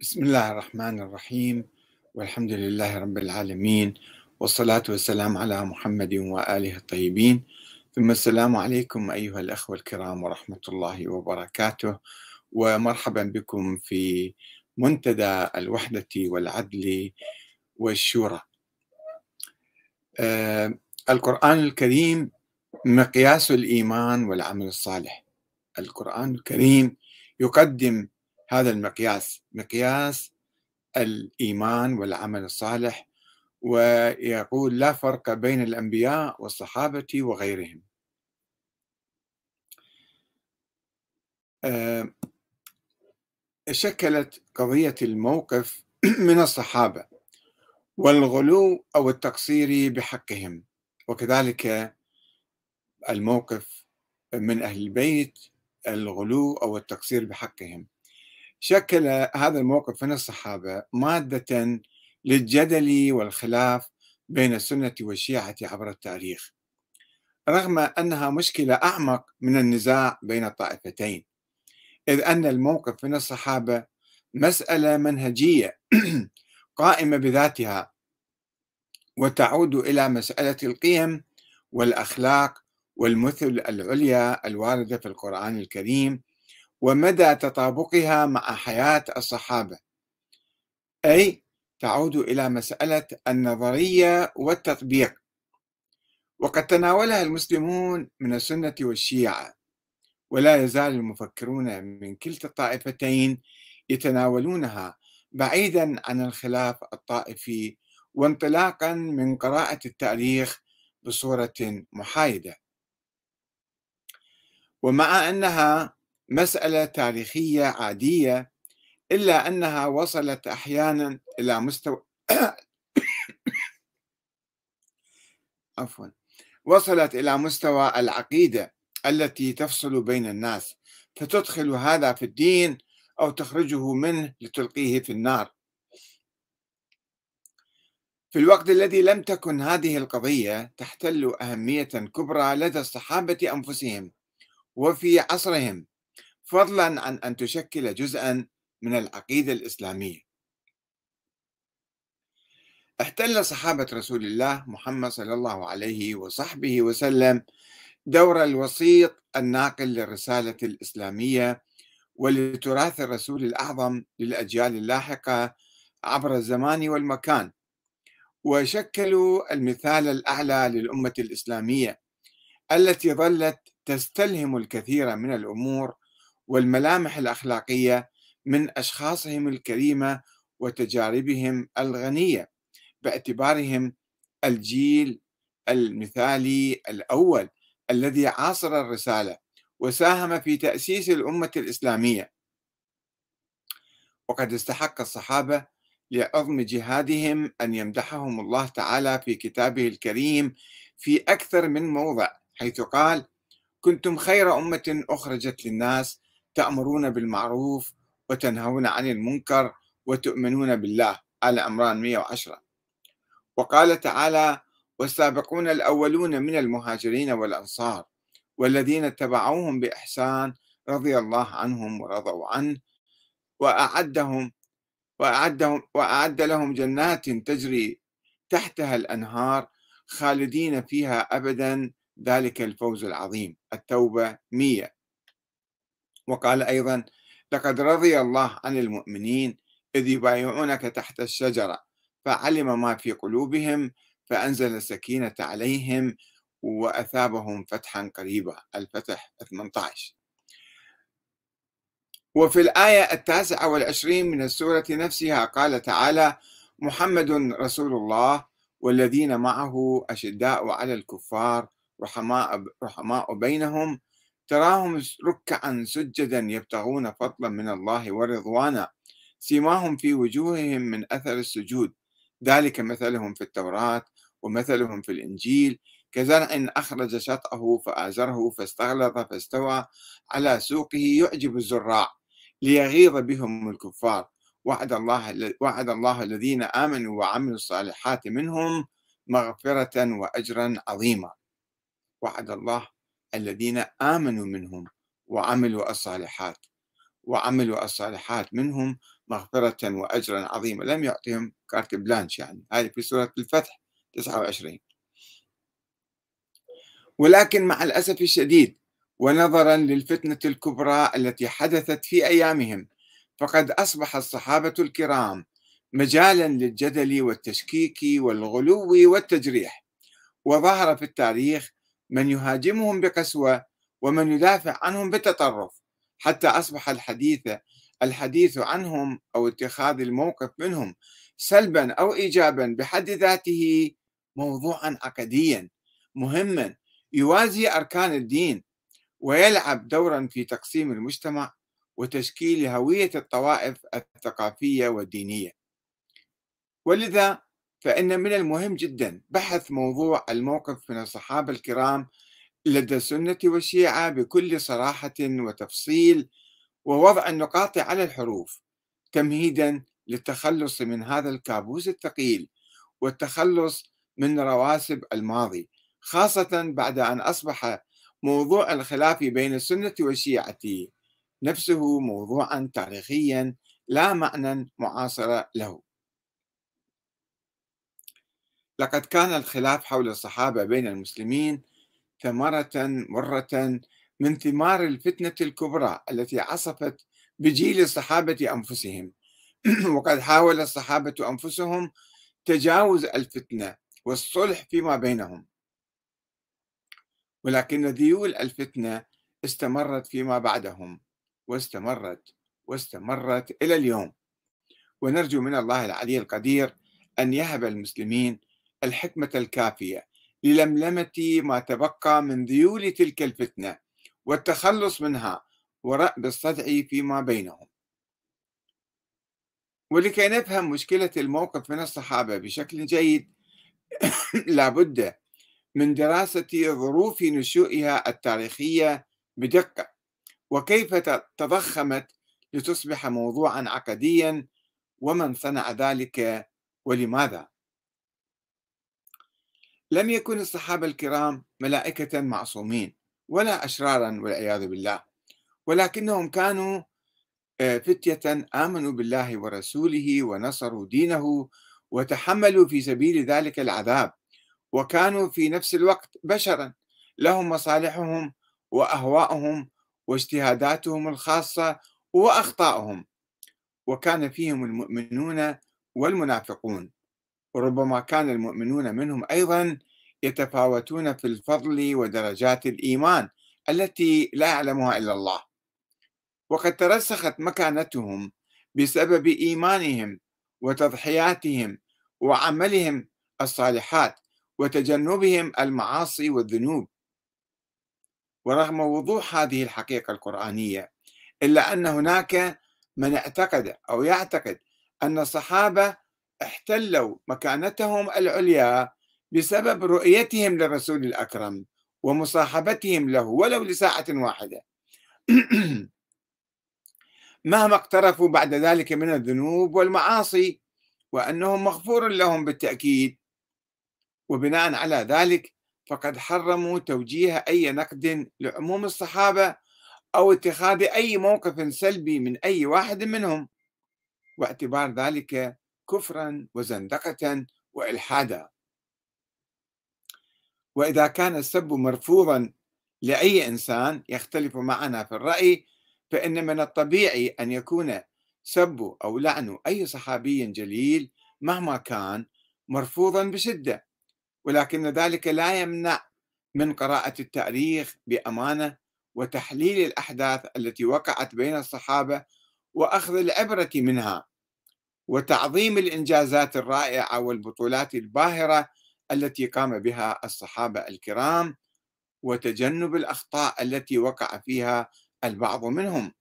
بسم الله الرحمن الرحيم. والحمد لله رب العالمين. والصلاة والسلام على محمد وآله الطيبين. ثم السلام عليكم أيها الأخوة الكرام ورحمة الله وبركاته. ومرحبا بكم في منتدى الوحدة والعدل والشورى. آه القرآن الكريم مقياس الإيمان والعمل الصالح. القرآن الكريم يقدم هذا المقياس مقياس الإيمان والعمل الصالح ويقول لا فرق بين الأنبياء والصحابة وغيرهم. آه، شكلت قضية الموقف من الصحابة والغلو أو التقصير بحقهم وكذلك الموقف من أهل البيت الغلو أو التقصير بحقهم. شكل هذا الموقف من الصحابة مادة للجدل والخلاف بين السنة والشيعة عبر التاريخ رغم أنها مشكلة أعمق من النزاع بين الطائفتين إذ أن الموقف من الصحابة مسألة منهجية قائمة بذاتها وتعود إلى مسألة القيم والأخلاق والمثل العليا الواردة في القرآن الكريم ومدى تطابقها مع حياة الصحابة. أي تعود إلى مسألة النظرية والتطبيق. وقد تناولها المسلمون من السنة والشيعة. ولا يزال المفكرون من كلتا الطائفتين يتناولونها بعيدا عن الخلاف الطائفي وانطلاقا من قراءة التاريخ بصورة محايدة. ومع أنها مسألة تاريخية عادية إلا أنها وصلت أحيانا إلى مستوى عفوا وصلت إلى مستوى العقيدة التي تفصل بين الناس فتدخل هذا في الدين أو تخرجه منه لتلقيه في النار. في الوقت الذي لم تكن هذه القضية تحتل أهمية كبرى لدى الصحابة أنفسهم وفي عصرهم. فضلا عن أن تشكل جزءا من العقيدة الإسلامية. احتل صحابة رسول الله محمد صلى الله عليه وصحبه وسلم دور الوسيط الناقل للرسالة الإسلامية ولتراث الرسول الأعظم للأجيال اللاحقة عبر الزمان والمكان وشكلوا المثال الأعلى للأمة الإسلامية التي ظلت تستلهم الكثير من الأمور والملامح الأخلاقية من أشخاصهم الكريمة وتجاربهم الغنية باعتبارهم الجيل المثالي الأول الذي عاصر الرسالة وساهم في تأسيس الأمة الإسلامية. وقد استحق الصحابة لعظم جهادهم أن يمدحهم الله تعالى في كتابه الكريم في أكثر من موضع حيث قال كنتم خير أمة أخرجت للناس تأمرون بالمعروف وتنهون عن المنكر وتؤمنون بالله. آل عمران 110 وقال تعالى والسابقون الأولون من المهاجرين والأنصار والذين اتبعوهم بإحسان رضي الله عنهم ورضوا عنه وأعدهم وأعدهم وأعد لهم جنات تجري تحتها الأنهار خالدين فيها أبدا. ذلك الفوز العظيم. التوبة 100 وقال أيضا لقد رضي الله عن المؤمنين إذ يبايعونك تحت الشجرة فعلم ما في قلوبهم فأنزل السكينة عليهم وأثابهم فتحا قريبا. الفتح 18 وفي الآية التاسعة والعشرين من السورة نفسها قال تعالى محمد رسول الله والذين معه أشداء على الكفار رحماء, رحماء بينهم تراهم ركعا سجدا يبتغون فضلا من الله ورضوانا. سيماهم في وجوههم من أثر السجود. ذلك مثلهم في التوراة ومثلهم في الإنجيل. كزرع أخرج شطأه فآزره فاستغلظ فاستوى على سوقه يعجب الزراع ليغيظ بهم الكفار. وعد الله وعد الله الذين آمنوا وعملوا الصالحات منهم مغفرة واجرا عظيما. وعد الله الذين آمنوا منهم وعملوا الصالحات وعملوا الصالحات منهم مغفرة وأجرا عظيما. لم يعطيهم كارت بلانش يعني هذه في سورة الفتح 29 ولكن مع الأسف الشديد ونظرا للفتنة الكبرى التي حدثت في أيامهم فقد أصبح الصحابة الكرام مجالا للجدل والتشكيك والغلو والتجريح وظهر في التاريخ من يهاجمهم بقسوة ومن يدافع عنهم بتطرف حتى أصبح الحديث الحديث عنهم أو اتخاذ الموقف منهم سلبا أو إيجابا بحد ذاته موضوعا عقديا مهما يوازي أركان الدين ويلعب دورا في تقسيم المجتمع وتشكيل هوية الطوائف الثقافية والدينية. ولذا فإن من المهم جدا بحث موضوع الموقف من الصحابة الكرام لدى السنة والشيعة بكل صراحة وتفصيل ووضع النقاط على الحروف تمهيدا للتخلص من هذا الكابوس الثقيل والتخلص من رواسب الماضي خاصة بعد أن أصبح موضوع الخلاف بين السنة والشيعة نفسه موضوعا تاريخيا لا معنى معاصر له. لقد كان الخلاف حول الصحابة بين المسلمين ثمرة مرة من ثمار الفتنة الكبرى التي عصفت بجيل الصحابة أنفسهم. وقد حاول الصحابة أنفسهم تجاوز الفتنة والصلح فيما بينهم. ولكن ذيول الفتنة استمرت فيما بعدهم واستمرت واستمرت إلى اليوم. ونرجو من الله العلي القدير أن يهب المسلمين الحكمة الكافية للملمة ما تبقى من ذيول تلك الفتنة والتخلص منها ورأب الصدع فيما بينهم. ولكي نفهم مشكلة الموقف من الصحابة بشكل جيد لابد من دراسة ظروف نشوئها التاريخية بدقة وكيف تضخمت لتصبح موضوعا عقديا ومن صنع ذلك ولماذا؟ لم يكن الصحابة الكرام ملائكة معصومين ولا أشرارا والعياذ بالله. ولكنهم كانوا آه، فتية آمنوا بالله ورسوله ونصروا دينه وتحملوا في سبيل ذلك العذاب. وكانوا في نفس الوقت بشرا لهم مصالحهم وأهواءهم واجتهاداتهم الخاصة واخطائهم وكان فيهم المؤمنون والمنافقون. وربما كان المؤمنون منهم أيضا يتفاوتون في الفضل ودرجات الإيمان التي لا يعلمها إلا الله. وقد ترسخت مكانتهم بسبب إيمانهم وتضحياتهم وعملهم الصالحات وتجنبهم المعاصي والذنوب. ورغم وضوح هذه الحقيقة القرآنية إلا أن هناك من اعتقد أو يعتقد أن الصحابة احتلوا مكانتهم العليا بسبب رؤيتهم للرسول الأكرم ومصاحبتهم له ولو لساعة واحدة. مهما اقترفوا بعد ذلك من الذنوب والمعاصي وأنهم مغفور لهم بالتأكيد. وبناء على ذلك فقد حرموا توجيه أي نقد لعموم الصحابة أو اتخاذ أي موقف سلبي من أي واحد منهم. واعتبار ذلك كفرا وزندقة والحادا. وإذا كان السب مرفوضا لأي إنسان يختلف معنا في الرأي فإن من الطبيعي أن يكون سب أو لعن أي صحابي جليل مهما كان مرفوضا بشدة. ولكن ذلك لا يمنع من قراءة التاريخ بأمانة وتحليل الأحداث التي وقعت بين الصحابة وأخذ العبرة منها. وتعظيم الإنجازات الرائعة والبطولات الباهرة التي قام بها الصحابة الكرام وتجنب الأخطاء التي وقع فيها البعض منهم.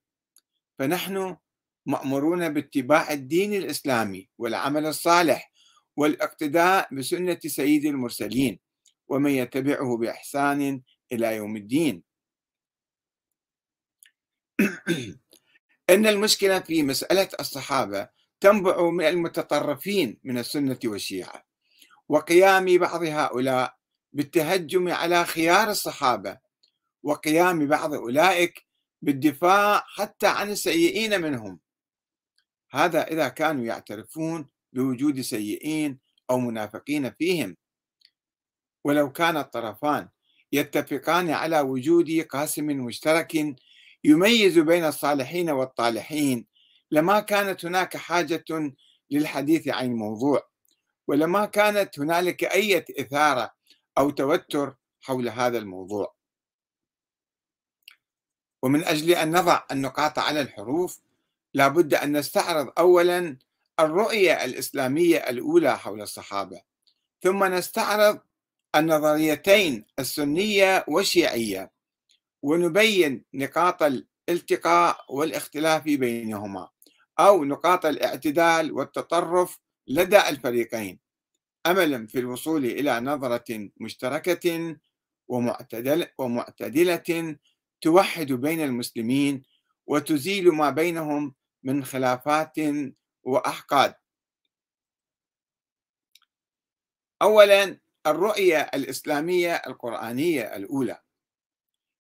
فنحن مأمورون باتباع الدين الإسلامي والعمل الصالح والاقتداء بسنة سيد المرسلين ومن يتبعه بإحسان إلى يوم الدين. إن المشكلة في مسألة الصحابة تنبع من المتطرفين من السنة والشيعة. وقيام بعض هؤلاء بالتهجم على خيار الصحابة. وقيام بعض أولئك بالدفاع حتى عن السيئين منهم. هذا إذا كانوا يعترفون بوجود سيئين أو منافقين فيهم. ولو كان الطرفان يتفقان على وجود قاسم مشترك يميز بين الصالحين والطالحين لما كانت هناك حاجة للحديث عن الموضوع ولما كانت هنالك أي إثارة أو توتر حول هذا الموضوع. ومن أجل أن نضع النقاط على الحروف لابد أن نستعرض أولا الرؤية الإسلامية الأولى حول الصحابة ثم نستعرض النظريتين السنية والشيعية ونبين نقاط الالتقاء والاختلاف بينهما. أو نقاط الاعتدال والتطرف لدى الفريقين. أملا في الوصول إلى نظرة مشتركة ومعتدل ومعتدلة توحد بين المسلمين وتزيل ما بينهم من خلافات وأحقاد. أولا الرؤية الإسلامية القرآنية الأولى.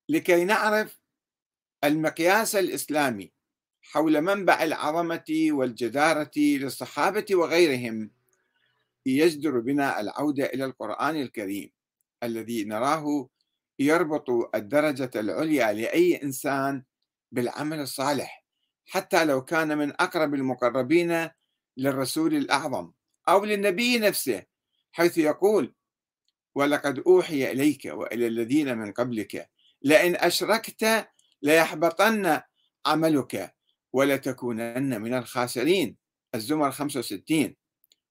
لكي نعرف المقياس الإسلامي حول منبع العظمة والجدارة للصحابة وغيرهم يجدر بنا العودة إلى القرآن الكريم الذي نراه يربط الدرجة العليا لأي إنسان بالعمل الصالح حتى لو كان من أقرب المقربين للرسول الأعظم أو للنبي نفسه حيث يقول ولقد أوحي إليك وإلى الذين من قبلك لئن أشركت ليحبطن عملك ولتكونن من الخاسرين. الزمر 65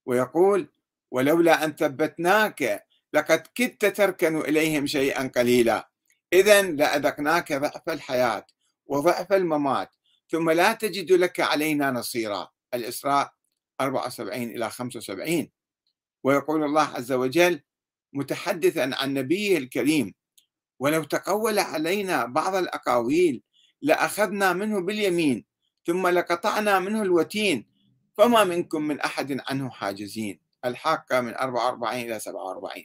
ويقول ولولا أن ثبتناك لقد كدت تركن إليهم شيئا قليلا. إذا لأذقناك ضعف الحياة وضعف الممات ثم لا تجد لك علينا نصيرا. الإسراء 74 إلى 75 ويقول الله عز وجل متحدثا عن نبيه الكريم ولو تقول علينا بعض الأقاويل لأخذنا منه باليمين ثم لقطعنا منه الوتين فما منكم من أحد عنه حاجزين الحاقة من 44 إلى 47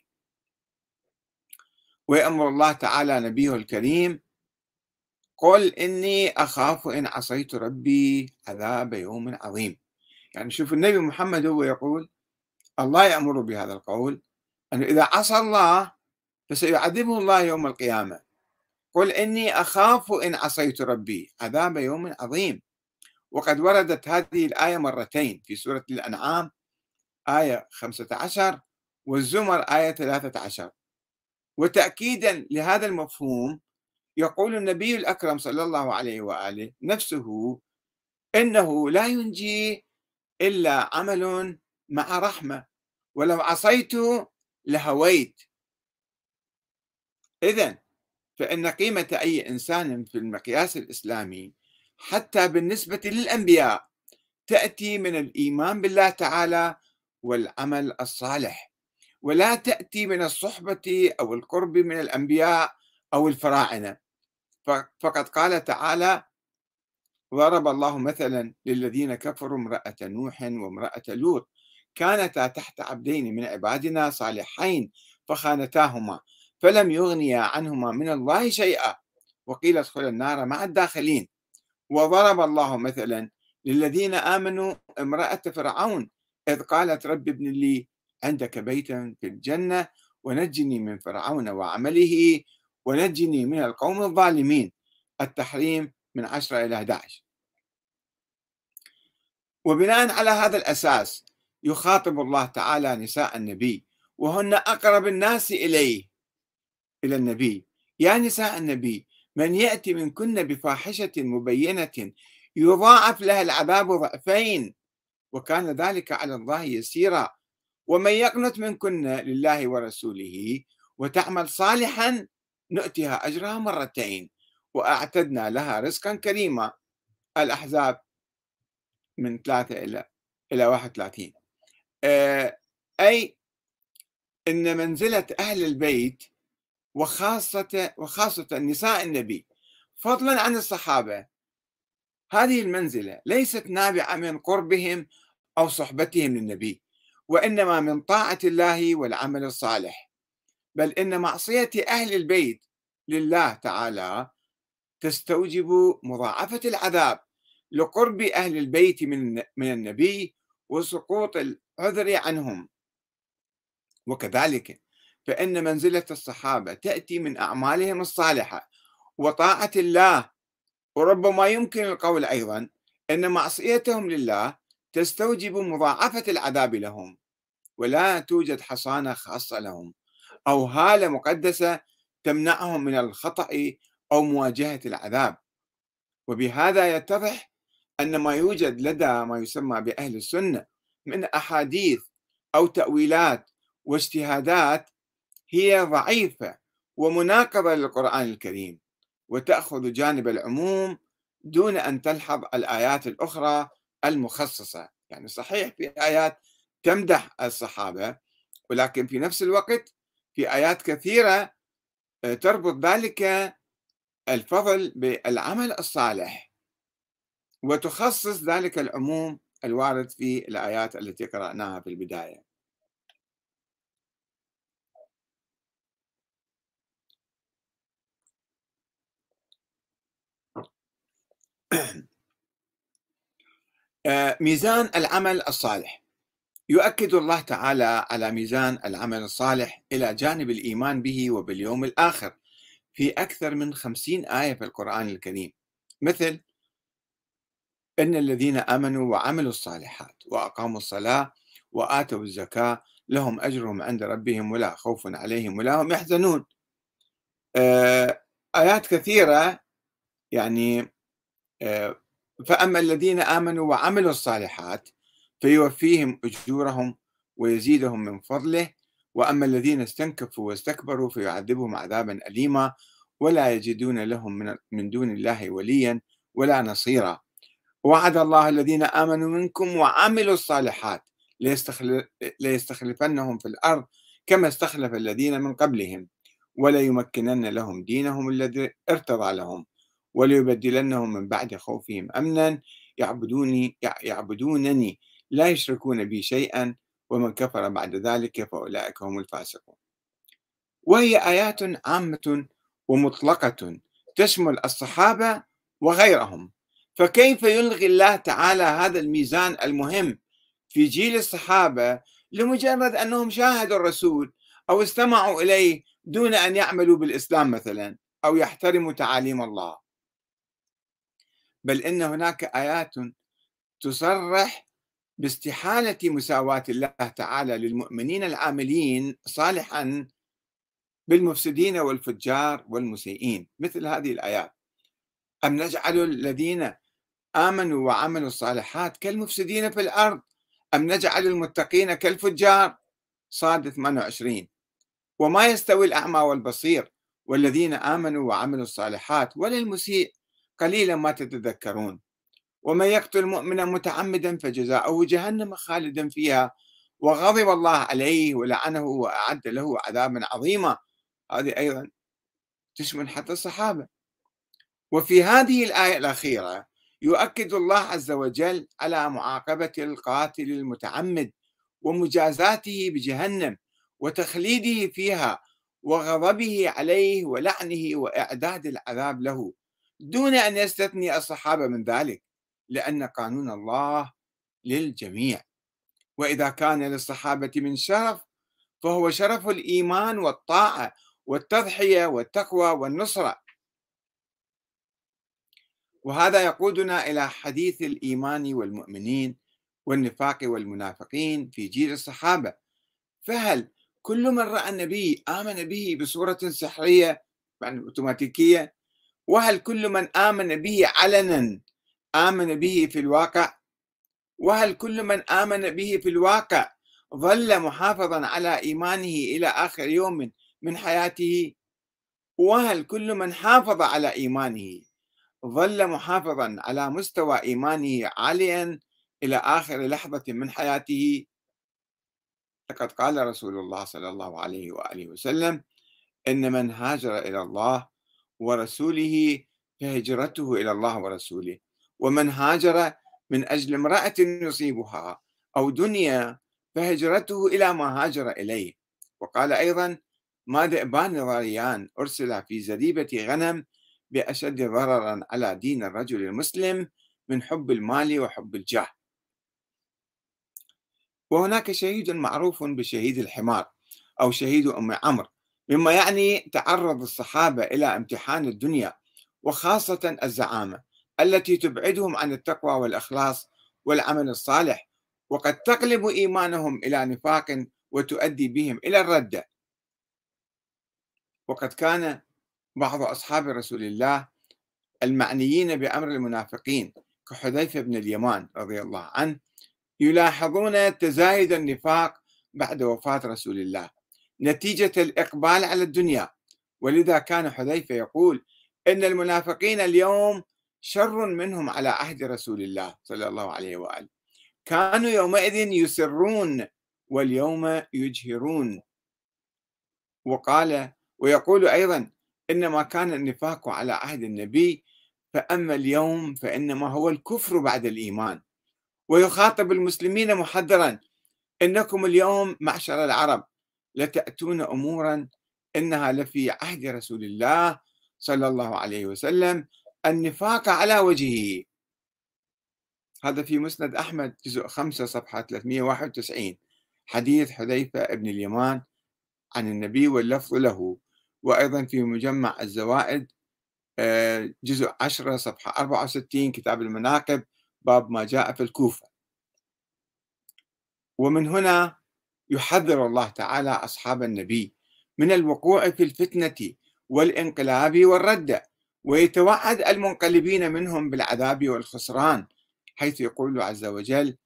ويأمر الله تعالى نبيه الكريم قل إني أخاف إن عصيت ربي عذاب يوم عظيم. يعني شوف النبي محمد هو يقول الله يأمر بهذا القول أنه إذا عصى الله فسيعذبه الله يوم القيامة. قل إني أخاف إن عصيت ربي عذاب يوم عظيم. وقد وردت هذه الآية مرتين في سورة الأنعام آية 15 والزمر آية 13 وتأكيدا لهذا المفهوم يقول النبي الأكرم صلى الله عليه وآله نفسه إنه لا ينجي إلا عمل مع رحمة. ولو عصيت لهويت. إذا فإن قيمة أي إنسان في المقياس الإسلامي حتى بالنسبة للأنبياء تأتي من الإيمان بالله تعالى والعمل الصالح ولا تأتي من الصحبة أو القرب من الأنبياء أو الفراعنة. فقد قال تعالى ضرب الله مثلا للذين كفروا امرأة نوح وامرأة لوط كانتا تحت عبدين من عبادنا صالحين فخانتاهما فلم يغنيا عنهما من الله شيئا وقيل ادخل النار مع الداخلين. وضرب الله مثلا للذين آمنوا امرأة فرعون إذ قالت رب ابن لي عندك بيتا في الجنة ونجني من فرعون وعمله ونجني من القوم الظالمين. التحريم من 10 إلى 11 وبناء على هذا الأساس يخاطب الله تعالى نساء النبي وهن أقرب الناس إليه إلى النبي. يا نساء النبي من يأتي منكن بفاحشة مبينة يضاعف لها العذاب ضعفين وكان ذلك على الله يسيرا. ومن يقنت منكن لله ورسوله وتعمل صالحا نؤتها أجرها مرتين وأعتدنا لها رزقا كريما. الأحزاب من ثلاثة إلى إلى 31 آه، أي أن منزلة أهل البيت وخاصة وخاصة نساء النبي فضلا عن الصحابة. هذه المنزلة ليست نابعة من قربهم أو صحبتهم للنبي وإنما من طاعة الله والعمل الصالح. بل إن معصية أهل البيت لله تعالى تستوجب مضاعفة العذاب لقرب أهل البيت من من النبي وسقوط العذر عنهم. وكذلك فإن منزلة الصحابة تأتي من أعمالهم الصالحة وطاعة الله وربما يمكن القول أيضا أن معصيتهم لله تستوجب مضاعفة العذاب لهم ولا توجد حصانة خاصة لهم أو هالة مقدسة تمنعهم من الخطأ أو مواجهة العذاب. وبهذا يتضح أن ما يوجد لدى ما يسمى بأهل السنة من أحاديث أو تأويلات واجتهادات هي ضعيفة ومناقضة للقرآن الكريم وتأخذ جانب العموم دون أن تلحظ الآيات الأخرى المخصصة. يعني صحيح في آيات تمدح الصحابة ولكن في نفس الوقت في آيات كثيرة آه، تربط ذلك الفضل بالعمل الصالح وتخصص ذلك العموم الوارد في الآيات التي قرأناها في البداية. ميزان العمل الصالح. يؤكد الله تعالى على ميزان العمل الصالح إلى جانب الإيمان به وباليوم الآخر في أكثر من خمسين آية في القرآن الكريم. مثل إن الذين آمنوا وعملوا الصالحات وأقاموا الصلاة وآتوا الزكاة لهم أجرهم عند ربهم ولا خوف عليهم ولا هم يحزنون. آه، آيات كثيرة يعني آه، فأما الذين آمنوا وعملوا الصالحات فيوفيهم أجورهم ويزيدهم من فضله وأما الذين استنكفوا واستكبروا فيعذبهم عذابا أليما ولا يجدون لهم من, من دون الله وليا ولا نصيرا. وعد الله الذين آمنوا منكم وعملوا الصالحات ليستخلفنهم في الأرض كما استخلف الذين من قبلهم وليمكنن لهم دينهم الذي ارتضى لهم. وليبدلنهم من بعد خوفهم امنا يعبدوني يعبدونني لا يشركون بي شيئا ومن كفر بعد ذلك فأولئك هم الفاسقون. وهي آيات عامة ومطلقة تشمل الصحابة وغيرهم فكيف يلغي الله تعالى هذا الميزان المهم في جيل الصحابة لمجرد أنهم شاهدوا الرسول أو استمعوا إليه دون أن يعملوا بالإسلام مثلا أو يحترموا تعاليم الله. بل إن هناك آيات تصرح باستحالة مساواة الله تعالى للمؤمنين العاملين صالحا بالمفسدين والفجار والمسيئين. مثل هذه الآيات. أم نجعل الذين آمنوا وعملوا الصالحات كالمفسدين في الأرض؟ أم نجعل المتقين كالفجار؟ صاد 28 وما يستوي الأعمى والبصير والذين آمنوا وعملوا الصالحات ولا المسيء قليلا ما تتذكرون. ومن يقتل مؤمنا متعمدا فجزاؤه جهنم خالدا فيها. وغضب الله عليه ولعنه وأعد له عذابا عظيما. هذه أيضا تشمل حتى الصحابة. وفي هذه الآية الأخيرة يؤكد الله عز وجل على معاقبة القاتل المتعمد ومجازاته بجهنم وتخليده فيها وغضبه عليه ولعنه وإعداد العذاب له. دون أن يستثني الصحابة من ذلك لأن قانون الله للجميع. وإذا كان للصحابة من شرف فهو شرف الإيمان والطاعة والتضحية والتقوى والنصرة. وهذا يقودنا إلى حديث الإيمان والمؤمنين والنفاق والمنافقين في جيل الصحابة. فهل كل من رأى النبي آمن به بصورة سحرية يعني أوتوماتيكية وهل كل من آمن به علنا آمن به في الواقع؟ وهل كل من آمن به في الواقع ظل محافظا على إيمانه إلى آخر يوم من حياته؟ وهل كل من حافظ على إيمانه ظل محافظا على مستوى إيمانه عاليا إلى آخر لحظة من حياته؟ لقد قال رسول الله صلى الله عليه وآله وسلم إن من هاجر إلى الله ورسوله فهجرته إلى الله ورسوله. ومن هاجر من أجل امرأة يصيبها أو دنيا فهجرته إلى ما هاجر إليه. وقال أيضا ما ذئبان ضاريان أرسل في زريبة غنم بأشد ضررا على دين الرجل المسلم من حب المال وحب الجاه. وهناك شهيد معروف بشهيد الحمار أو شهيد أم عمرو. مما يعني تعرض الصحابة إلى امتحان الدنيا وخاصة الزعامة التي تبعدهم عن التقوى والإخلاص والعمل الصالح وقد تقلب إيمانهم إلى نفاق وتؤدي بهم إلى الردة وقد كان بعض أصحاب رسول الله المعنيين بأمر المنافقين كحذيفة بن اليمان رضي الله عنه يلاحظون تزايد النفاق بعد وفاة رسول الله. نتيجة الإقبال على الدنيا. ولذا كان حذيفة يقول إن المنافقين اليوم شر منهم على عهد رسول الله صلى الله عليه وآله. كانوا يومئذ يسرون واليوم يجهرون. وقال ويقول أيضا إنما كان النفاق على عهد النبي فأما اليوم فإنما هو الكفر بعد الإيمان. ويخاطب المسلمين محذرا إنكم اليوم معشر العرب. لتأتون أمورا إنها لفي عهد رسول الله صلى الله عليه وسلم النفاق على وجهه. هذا في مسند أحمد جزء 5 صفحة 391 حديث حذيفة ابن اليمان عن النبي واللفظ له. وأيضا في مجمع الزوائد آه، جزء 10 صفحة 64 كتاب المناقب باب ما جاء في الكوفة. ومن هنا يحذر الله تعالى أصحاب النبي من الوقوع في الفتنة والانقلاب والردة ويتوعد المنقلبين منهم بالعذاب والخسران حيث يقول عز وجل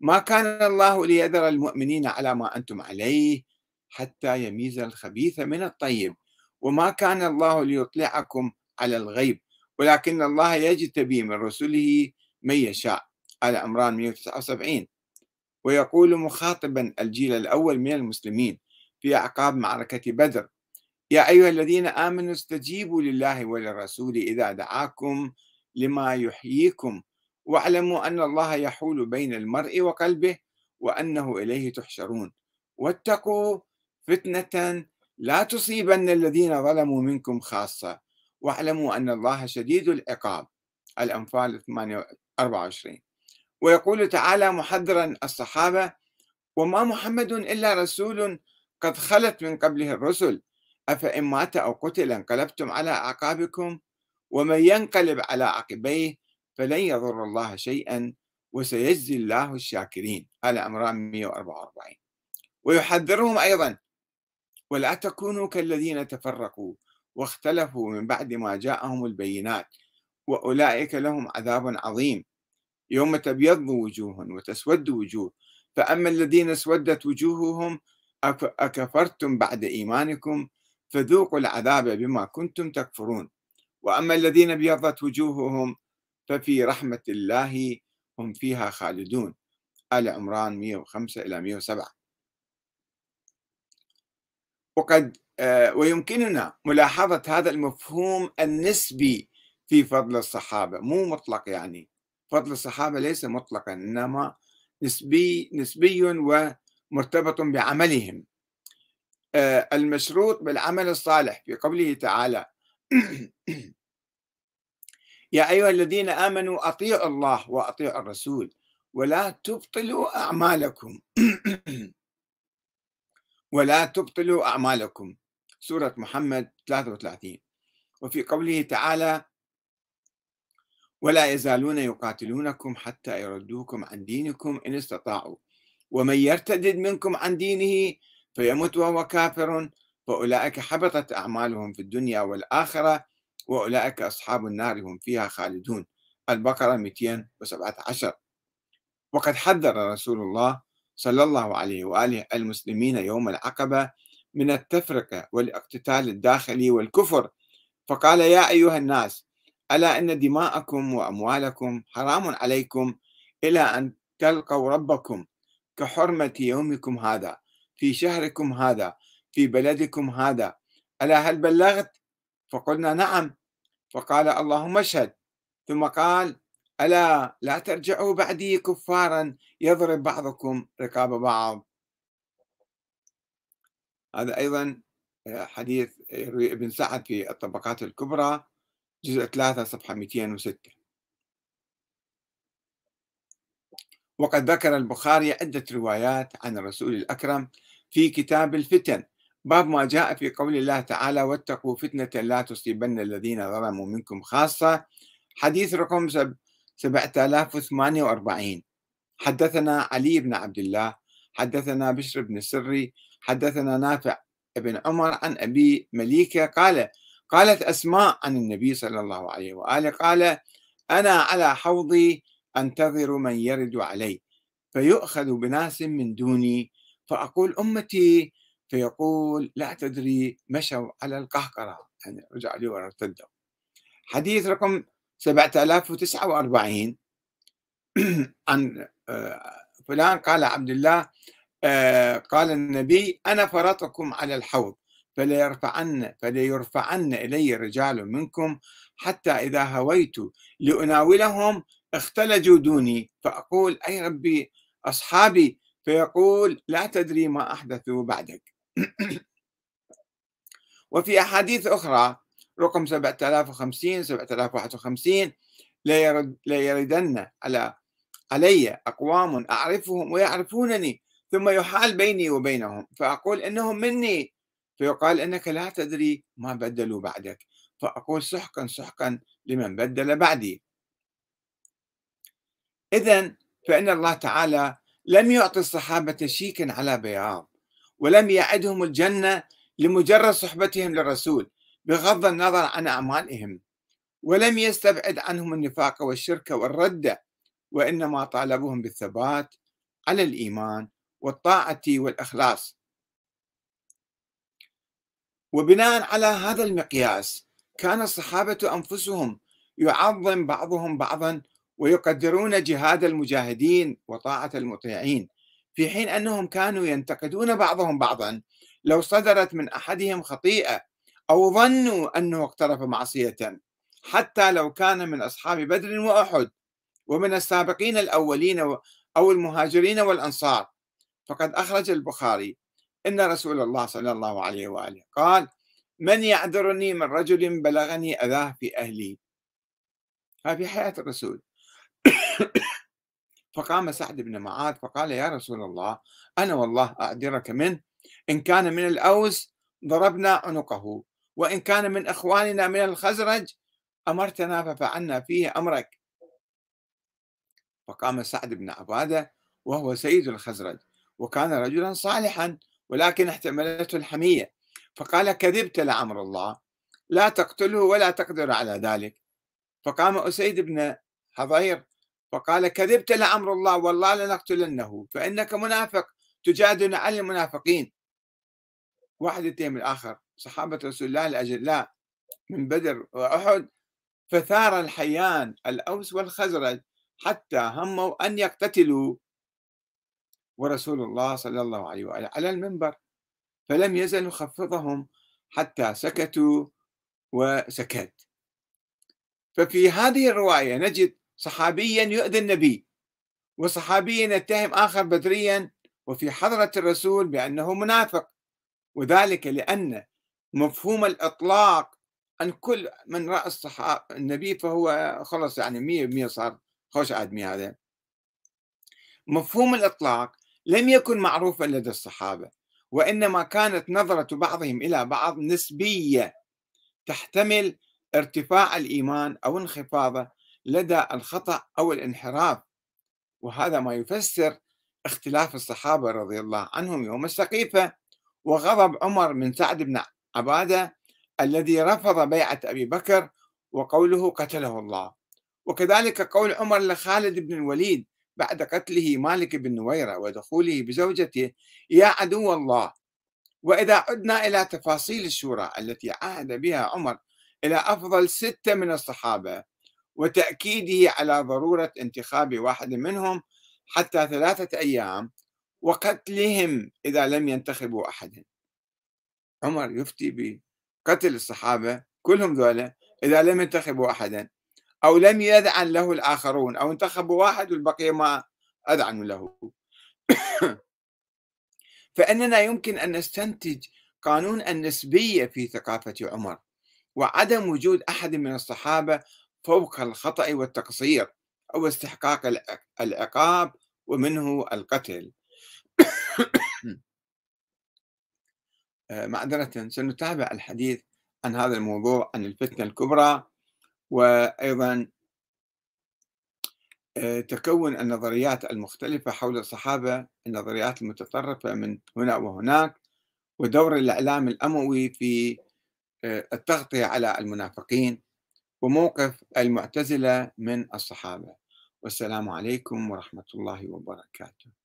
ما كان الله ليذر المؤمنين على ما أنتم عليه حتى يميز الخبيث من الطيب وما كان الله ليطلعكم على الغيب ولكن الله يجتبي من رسله من يشاء آل عمران 179 ويقول مخاطبا الجيل الأول من المسلمين في أعقاب معركة بدر يا أيها الذين آمنوا استجيبوا لله وللرسول إذا دعاكم لما يحييكم واعلموا أن الله يحول بين المرء وقلبه وأنه إليه تحشرون واتقوا فتنة لا تصيبن الذين ظلموا منكم خاصة واعلموا أن الله شديد العقاب. الأنفال 24 ويقول تعالى محذرا الصحابة وما محمد إلا رسول قد خلت من قبله الرسل. أفإن مات أو قتل انقلبتم على أعقابكم ومن ينقلب على عقبيه فلن يضر الله شيئا وسيجزي الله الشاكرين. آل عمران 144 ويحذرهم أيضا ولا تكونوا كالذين تفرقوا واختلفوا من بعد ما جاءهم البينات وأولئك لهم عذاب عظيم. يوم تبيض وجوه وتسود وجوه. فأما الذين اسودت وجوههم أكفرتم بعد إيمانكم فذوقوا العذاب بما كنتم تكفرون. وأما الذين ابيضت وجوههم ففي رحمة الله هم فيها خالدون. آل عمران 105 إلى 107 وقد آه، ويمكننا ملاحظة هذا المفهوم النسبي في فضل الصحابة مو مطلق يعني. فضل الصحابة ليس مطلقا إنما نسبي نسبي ومرتبط بعملهم. آه، المشروط بالعمل الصالح في قوله تعالى يا أيها الذين آمنوا أطيعوا الله وأطيعوا الرسول ولا تبطلوا أعمالكم. ولا تبطلوا أعمالكم. سورة محمد 33 وفي قوله تعالى ولا يزالون يقاتلونكم حتى يردوكم عن دينكم إن استطاعوا. ومن يرتد منكم عن دينه فيمت وهو كافر فأولئك حبطت أعمالهم في الدنيا والآخرة وأولئك أصحاب النار هم فيها خالدون. البقرة 217 وقد حذر رسول الله صلى الله عليه وآله المسلمين يوم العقبة من التفرقة والاقتتال الداخلي والكفر فقال يا أيها الناس ألا أن دماءكم وأموالكم حرام عليكم إلى أن تلقوا ربكم كحرمة يومكم هذا في شهركم هذا في بلدكم هذا. ألا هل بلغت؟ فقلنا نعم. فقال اللهم اشهد. ثم قال ألا لا ترجعوا بعدي كفارا يضرب بعضكم رقاب بعض. هذا أيضا حديث يروي ابن سعد في الطبقات الكبرى. جزء 3 صفحة 206 وقد ذكر البخاري عدة روايات عن الرسول الأكرم في كتاب الفتن. باب ما جاء في قول الله تعالى واتقوا فتنة لا تصيبن الذين ظلموا منكم خاصة حديث رقم 7048 حدثنا علي بن عبد الله حدثنا بشر بن السري حدثنا نافع بن عمر عن أبي مليكة قال قالت أسماء عن النبي صلى الله عليه وآله قال أنا على حوضي أنتظر من يرد علي فيؤخذ بناس من دوني فأقول أمتي فيقول لا تدري مشوا على القهقرة. يعني رجعوا لي وارتدوا حديث رقم 7049 عن آه، فلان قال عبد الله آه، قال النبي أنا فرطكم على الحوض. فليرفعن فليرفعن إلي رجال منكم حتى إذا هويت لأناولهم اختلجوا دوني. فأقول أي ربي أصحابي. فيقول لا تدري ما أحدثوا بعدك. وفي أحاديث أخرى رقم 7050 7051 لا يردن على علي أقوام أعرفهم ويعرفونني ثم يحال بيني وبينهم. فأقول إنهم مني. فيقال إنك لا تدري ما بدلوا بعدك. فأقول سحقا سحقا لمن بدل بعدي. إذا فإن الله تعالى لم يعطي الصحابة شيكا على بياض ولم يعدهم الجنة لمجرد صحبتهم للرسول بغض النظر عن أعمالهم ولم يستبعد عنهم النفاق والشرك والردة وإنما طالبهم بالثبات على الإيمان والطاعة والإخلاص. وبناء على هذا المقياس كان الصحابة أنفسهم يعظم بعضهم بعضا ويقدرون جهاد المجاهدين وطاعة المطيعين في حين أنهم كانوا ينتقدون بعضهم بعضا. لو صدرت من أحدهم خطيئة أو ظنوا أنه اقترف معصية حتى لو كان من أصحاب بدر وأحد ومن السابقين الأولين أو المهاجرين والأنصار. فقد أخرج البخاري إن رسول الله صلى الله عليه وآله قال من يعذرني من رجل بلغني أذاه في أهلي؟ هذه حياة الرسول. فقام سعد بن معاذ فقال يا رسول الله أنا والله أعذرك منه إن كان من الأوس ضربنا عنقه وإن كان من إخواننا من الخزرج أمرتنا ففعلنا فيه أمرك. فقام سعد بن عبادة وهو سيد الخزرج وكان رجلا صالحا. ولكن احتملته الحمية. فقال كذبت لعمر الله لا تقتله ولا تقدر على ذلك. فقام أسيد بن حضير فقال كذبت لأمر الله والله لنقتلنه فإنك منافق تجادل عن المنافقين. واحد يتهم الآخر صحابة رسول الله لأجل لا من بدر وأحد فثار الحيان الأوس والخزرج حتى هموا أن يقتتلوا ورسول الله صلى الله عليه وآله على المنبر فلم يزل يخفضهم حتى سكتوا وسكت. ففي هذه الرواية نجد صحابيا يؤذي النبي وصحابيا يتهم آخر بدريا وفي حضرة الرسول بأنه منافق. وذلك لأن مفهوم الإطلاق عن كل من رأى الصحابة النبي فهو خلص يعني مية بمية صار خوش آدمي هذا. مفهوم الإطلاق لم يكن معروفا لدى الصحابة وإنما كانت نظرة بعضهم إلى بعض نسبية تحتمل ارتفاع الإيمان أو انخفاضه لدى الخطأ أو الانحراف. وهذا ما يفسر اختلاف الصحابة رضي الله عنهم يوم السقيفة وغضب عمر من سعد بن عبادة الذي رفض بيعة أبي بكر وقوله قتله الله. وكذلك قول عمر لخالد بن الوليد بعد قتله مالك بن نويرة ودخوله بزوجته يا عدو الله وإذا عدنا إلى تفاصيل الشورى التي عهد بها عمر إلى أفضل ستة من الصحابة وتأكيده على ضرورة انتخاب واحد منهم حتى ثلاثة أيام وقتلهم إذا لم ينتخبوا أحدا عمر يفتي بقتل الصحابة كلهم ذولا إذا لم ينتخبوا أحدا. أو لم يذعن له الآخرون أو انتخبوا واحد والبقية ما أذعنوا له. فإننا يمكن أن نستنتج قانون النسبية في ثقافة عمر وعدم وجود أحد من الصحابة فوق الخطأ والتقصير أو استحقاق العقاب ومنه القتل. آه، معذرة سنتابع الحديث عن هذا الموضوع عن الفتنة الكبرى. وأيضا آه، تكون النظريات المختلفة حول الصحابة النظريات المتطرفة من هنا وهناك ودور الإعلام الأموي في آه، التغطية على المنافقين وموقف المعتزلة من الصحابة. والسلام عليكم ورحمة الله وبركاته.